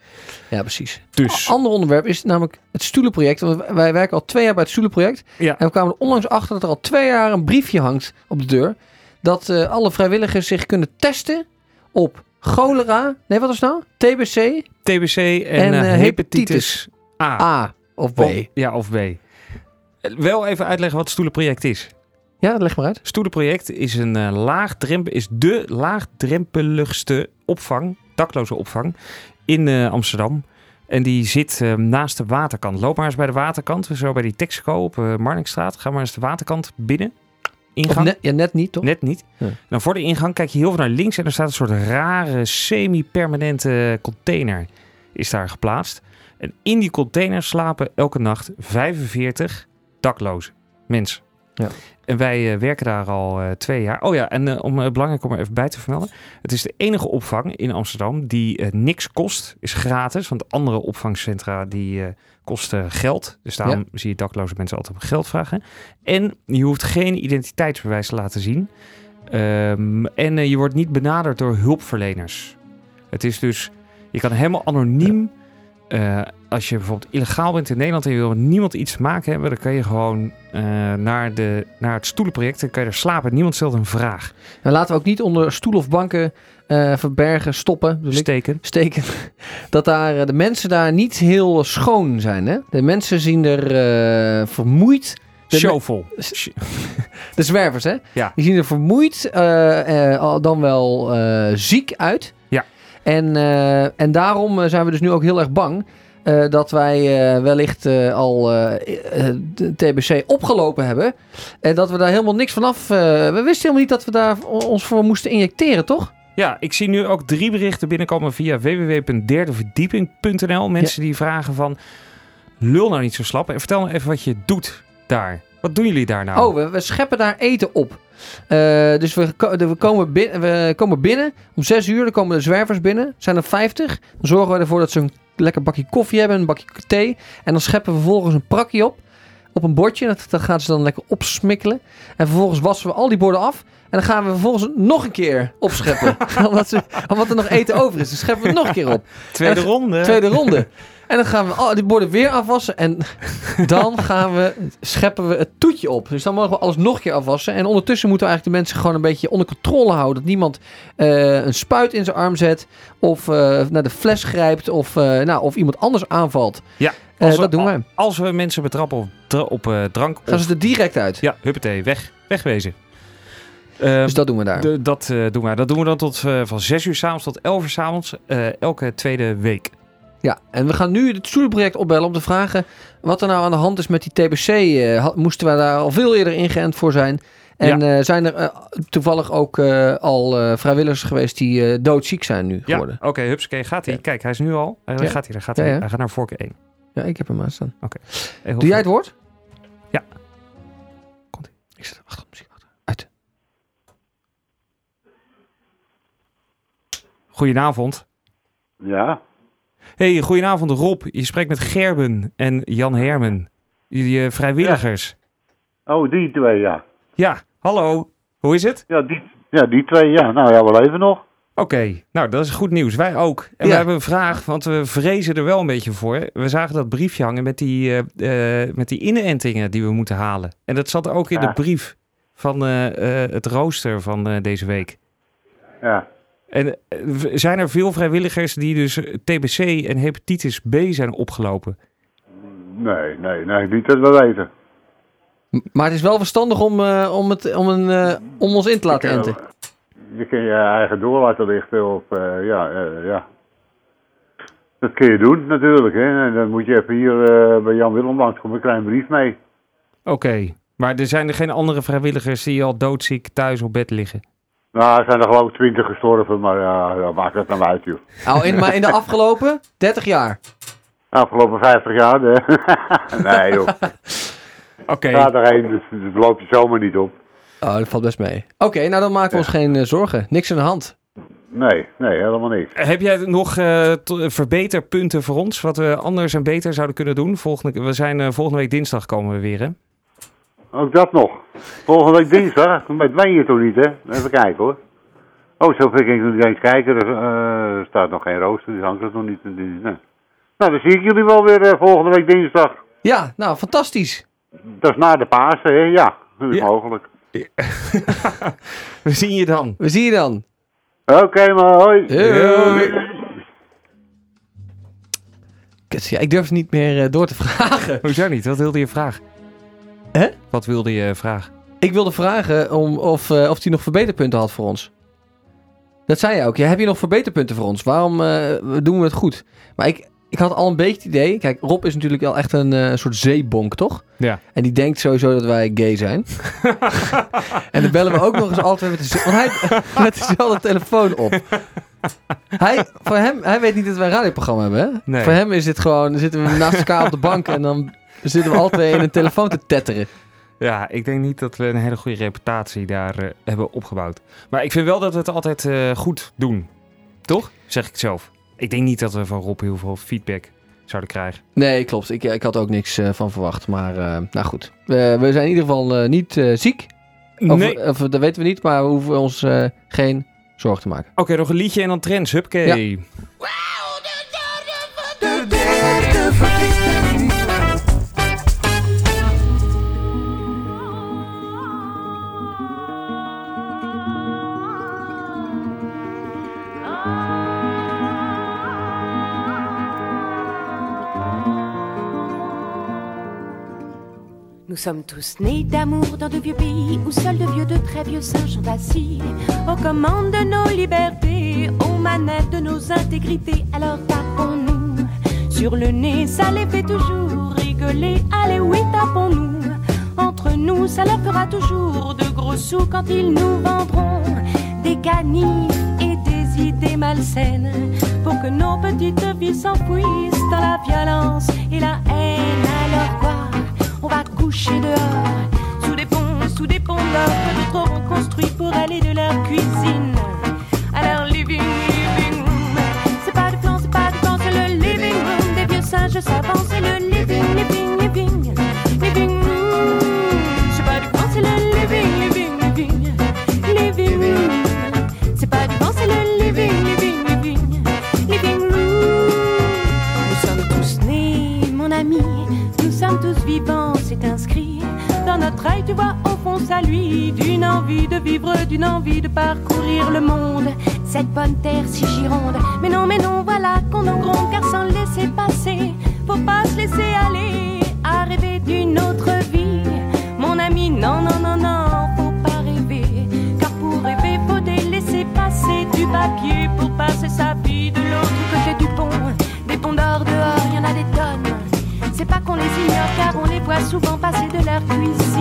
Ja, precies. Dus, Een ander onderwerp is namelijk het stoelenproject. Want wij werken al twee jaar bij het stoelenproject. Ja. En we kwamen er onlangs achter dat er al twee jaar een briefje hangt op de deur. Dat eh, alle vrijwilligers zich kunnen testen op cholera. Nee, wat het nou? TBC, TBC en, En, eh, eh, hepatitis A. A of B. Of- ja, of B. Wel even uitleggen wat het stoelenproject is. Ja, leg maar uit. Stoelenproject is, een, eh, laagdrempel, is de laagdrempeligste opvang, dakloze opvang, in eh, Amsterdam. En die zit eh, naast de waterkant. Loop maar eens bij de waterkant, zo bij die Texaco op Marnixstraat. Ga maar eens de waterkant binnen. Ingang. net, ja, net niet, toch? Net niet. Ja. Dan voor de ingang kijk je heel veel naar links en er staat een soort rare semi-permanente container is daar geplaatst. En in die container slapen elke nacht 45 dakloze mensen. Ja. En wij eh, werken daar al eh, twee jaar. Oh ja, en eh, om belangrijk om er even bij te vermelden. Het is de enige opvang in Amsterdam die niks kost. Is gratis, want andere opvangcentra die kosten geld. Dus daarom zie je dakloze mensen altijd om geld vragen. En je hoeft geen identiteitsbewijs te laten zien. Ehm, en je wordt niet benaderd door hulpverleners. Het is dus, je kan helemaal anoniem, eh, als je bijvoorbeeld illegaal bent in Nederland en je wil met niemand iets te maken hebben, dan kan je gewoon eh, naar, de, naar het stoelenproject en kan je er slapen. Niemand stelt een vraag. En laten we ook niet onder stoel of banken eh, verbergen, stoppen. ik. Steken. steken. Dat daar, de mensen daar niet heel schoon zijn. Hè? De mensen zien er vermoeid. De, Showvol. de zwervers, hè? Ja. Die zien er vermoeid, dan wel ziek uit. En, eh, en daarom eh, zijn we dus nu ook heel erg bang. eh, dat wij wellicht al de TBC opgelopen hebben. En dat we daar helemaal niks vanaf. we wisten helemaal niet dat we daar ons voor moesten injecteren, toch? Ja, ik zie nu ook drie berichten binnenkomen via www.derdeverdieping.nl. Mensen die vragen van, lul nou niet zo slap en vertel nou even wat je doet daar. Wat doen jullie daar nou? Oh, we, we scheppen daar eten op. Eh, dus we, we, komen binnen, we komen binnen om 6 uur. Dan komen de zwervers binnen. Zijn er 50. Dan zorgen we ervoor dat ze een lekker bakje koffie hebben. Een bakje thee. En dan scheppen we vervolgens een prakje op. Op een bordje. Dat, dat gaan ze dan lekker opsmikkelen. En vervolgens wassen we al die borden af. En dan gaan we vervolgens nog een keer opscheppen. omdat, ze, omdat er nog eten over is. Dan scheppen we nog een keer op. Tweede ronde. Tweede ronde. En dan gaan we al die borden weer afwassen. En dan gaan we, scheppen we het toetje op. Dus dan mogen we alles nog een keer afwassen. En ondertussen moeten we eigenlijk de mensen gewoon een beetje onder controle houden. Dat niemand eh, een spuit in zijn arm zet. Of eh, naar de fles grijpt. Of, eh, nou, of iemand anders aanvalt. Ja, als we- dat doen wij. Als we mensen betrappen op, op drank Gaan of... ze er direct uit. Ja, huppatee, weg. Wegwezen. Eh, Dus dat doen we daar. dat doen wij. Dat doen we dan tot, van 6 uur s'avonds tot 11 uur s'avonds. elke tweede week. Ja, en we gaan nu het stoelenproject opbellen om te vragen wat er nou aan de hand is met die TBC. eh, moesten we daar al veel eerder ingeënt voor zijn? En eh, zijn er eh, toevallig ook eh, al eh, vrijwilligers geweest die eh, doodziek zijn nu Ja, geworden? oké, hupsakee, gaat hij. Ja. Kijk, hij is nu al. Hij Ja. gaat hij, daar gaat Ja, hij. ja. Hij gaat naar voorkeur 1. Ja, ik heb hem aan staan. Heel Doe jij het woord? Ja. Komt-ie. Ik zet achter de muziek achter. Uit. Goedenavond. Ja, Hey, goedenavond Rob. Je spreekt met Gerben en Jan Hermen. Jullie eh, vrijwilligers. oh die twee, ja. Ja. hallo. Hoe is het? Ja, die, ja, die twee, ja. Nou ja, wel even nog. Oké, nou dat is goed nieuws. Wij ook. En Ja. we hebben een vraag, want we vrezen er wel een beetje voor. We zagen dat briefje hangen met die, eh, eh, met die inentingen die we moeten halen. En dat zat ook in Ja. de brief van het rooster van deze week. Ja. En eh, zijn er veel vrijwilligers die dus TBC en hepatitis B zijn opgelopen? Nee, nee, nee, niet dat we weten. Maar het is wel verstandig om, eh, om, het, om, een, eh, om ons in te laten Je enten. kan- Je kan je eigen door laten lichten op, eh, ja, eh, ja. Dat kun je doen natuurlijk, hè. En dan moet je even hier eh, bij Jan Willem langs komen, een klein brief mee. Oké, maar er zijn er geen andere vrijwilligers die al doodziek thuis op bed liggen? Nou, er zijn er geloof ik twintig gestorven, maar ja, ja, maakt het nou uit, joh. Oh, in, maar in de afgelopen 30 jaar. Afgelopen 50 jaar, hè. nee, joh. Oké, Ga erheen, dus dat loop je zomaar niet op. Oh, dat valt best mee. Oké, nou dan maken we ons geen eh, zorgen. Niks aan de hand. Nee, nee, helemaal niks. heb jij nog eh, verbeterpunten voor ons? Wat we anders en beter zouden kunnen doen? Volgende, we zijn eh, volgende week dinsdag komen we weer, hè? Ook dat nog. Volgende week dinsdag, met mij hier toch niet, hè? Even kijken hoor. Oh, zo kan ik nog niet eens kijken. Er eh, er staat nog geen rooster, dus hangt het nog niet. Nee. Nou, dan zie ik jullie wel weer eh, volgende week dinsdag. Ja, nou, fantastisch. Dat is na de Pasen, hè? Ja, dat is Ja. mogelijk. We zien je dan. We zien je dan. Oké, maar hoi. Hoi. Kut, Ja, ik durf het niet meer eh, door te vragen. Hoezo niet? Wat wilde je vragen? Hè? Wat wilde je vragen? Ik wilde vragen om, of, eh, of hij nog verbeterpunten had voor ons. Dat zei je ook. Ja, heb je nog verbeterpunten voor ons? Waarom eh, doen we het goed? Maar ik, ik had al een beetje het idee. Kijk, Rob is natuurlijk wel echt een eh, soort zeebonk, toch? Ja. En die denkt sowieso dat wij gay zijn. en dan bellen we ook nog eens altijd met, de, want hij met dezelfde telefoon op. Hij, voor hem, hij weet niet dat wij een radioprogramma hebben, hè? Nee. Voor hem is dit gewoon, dan zitten we naast elkaar op de bank en dan zitten we altijd in een telefoon te tetteren. Ja, ik denk niet dat we een hele goede reputatie daar eh, hebben opgebouwd. Maar ik vind wel dat we het altijd eh, goed doen. Toch? Zeg ik zelf. Ik denk niet dat we van Rob heel veel feedback zouden krijgen. Nee, klopt. Ik, ik had ook niks eh, van verwacht. Maar eh, nou goed. We, we zijn in ieder geval eh, niet eh, ziek. Of, nee. of, dat weten we niet, maar we hoeven ons eh, geen zorgen te maken. Oké, nog een liedje en dan trends. Hupkee. De Nous sommes tous nés d'amour dans de vieux pays où seuls de vieux, de très vieux singes sont assis aux commandes de nos libertés, aux manettes de nos intégrités. Alors tapons-nous sur le nez, ça les fait toujours rigoler. Allez, oui, tapons-nous. Entre nous, ça leur fera toujours de gros sous quand ils nous vendront des canifs et des idées malsaines pour que nos petites vies s'enfouissent dans la violence et la haine. Coucher dehors, sous des ponts, sous des ponts d'or que d'autres auront construits pour aller de leur cuisine à leur living, room. C'est pas du plan, c'est pas du plan, c'est le living room des vieux singes savants, c'est le living, œil, tu vois, au fond, ça lui, d'une envie de vivre, d'une envie de parcourir le monde, cette bonne terre si gironde. Mais non, mais non, voilà qu'on en gronde, car sans laisser passer, faut pas se laisser aller à rêver d'une autre vie. Mon ami, non, non, non, non, faut pas rêver, car pour rêver, faut délaisser passer du papier pour passer sa vie de l'autre côté du pont. Des ponts d'or dehors, y en a des tonnes. C'est pas qu'on les ignore car on les voit souvent passer de leur cuisine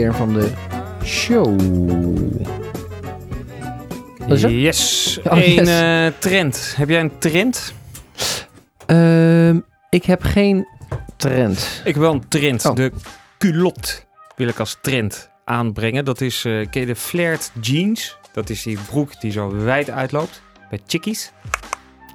weer van de show. Yes. Oh, yes. eh, trend. Heb jij een trend? Ehm, ik heb geen trend. Ik heb wel een trend. Oh. De culotte wil ik als trend aanbrengen. Dat is, eh ken je de flared jeans? Dat is die broek die zo wijd uitloopt. Bij chickies.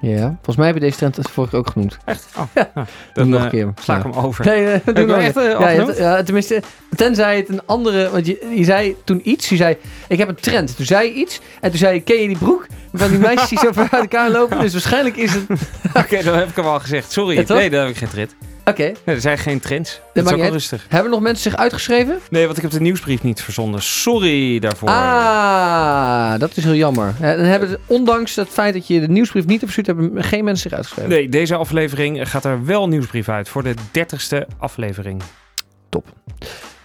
Ja, volgens mij heb je deze trend vorige ook genoemd. Echt? Oh, Ja. nou, dan nog eh, een keer. sla ik hem over. Nee, eh, doe nog echt eh, ja, ja, tenminste, tenzij het een andere... Want je, je zei toen iets, je zei, ik heb een trend. Toen zei je iets, en toen zei je, ken je die broek? Van die meisjes die zo ver uit elkaar lopen. Dus waarschijnlijk is het... Oké, dan heb ik hem al gezegd. Sorry. Ja, nee, daar heb ik geen trend. Oké, Nee, er zijn geen trends. Dat maakt is ook rustig. hebben nog mensen zich uitgeschreven? Nee, want ik heb de nieuwsbrief niet verzonden. Sorry daarvoor. Ah, dat is heel jammer. Dan hebben, ondanks het feit dat je de nieuwsbrief niet hebt verstuurd, hebben geen mensen zich uitgeschreven. Nee, deze aflevering gaat er wel nieuwsbrief uit voor de dertigste aflevering.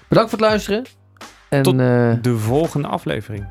Bedankt voor het luisteren. En Tot eh, De volgende aflevering.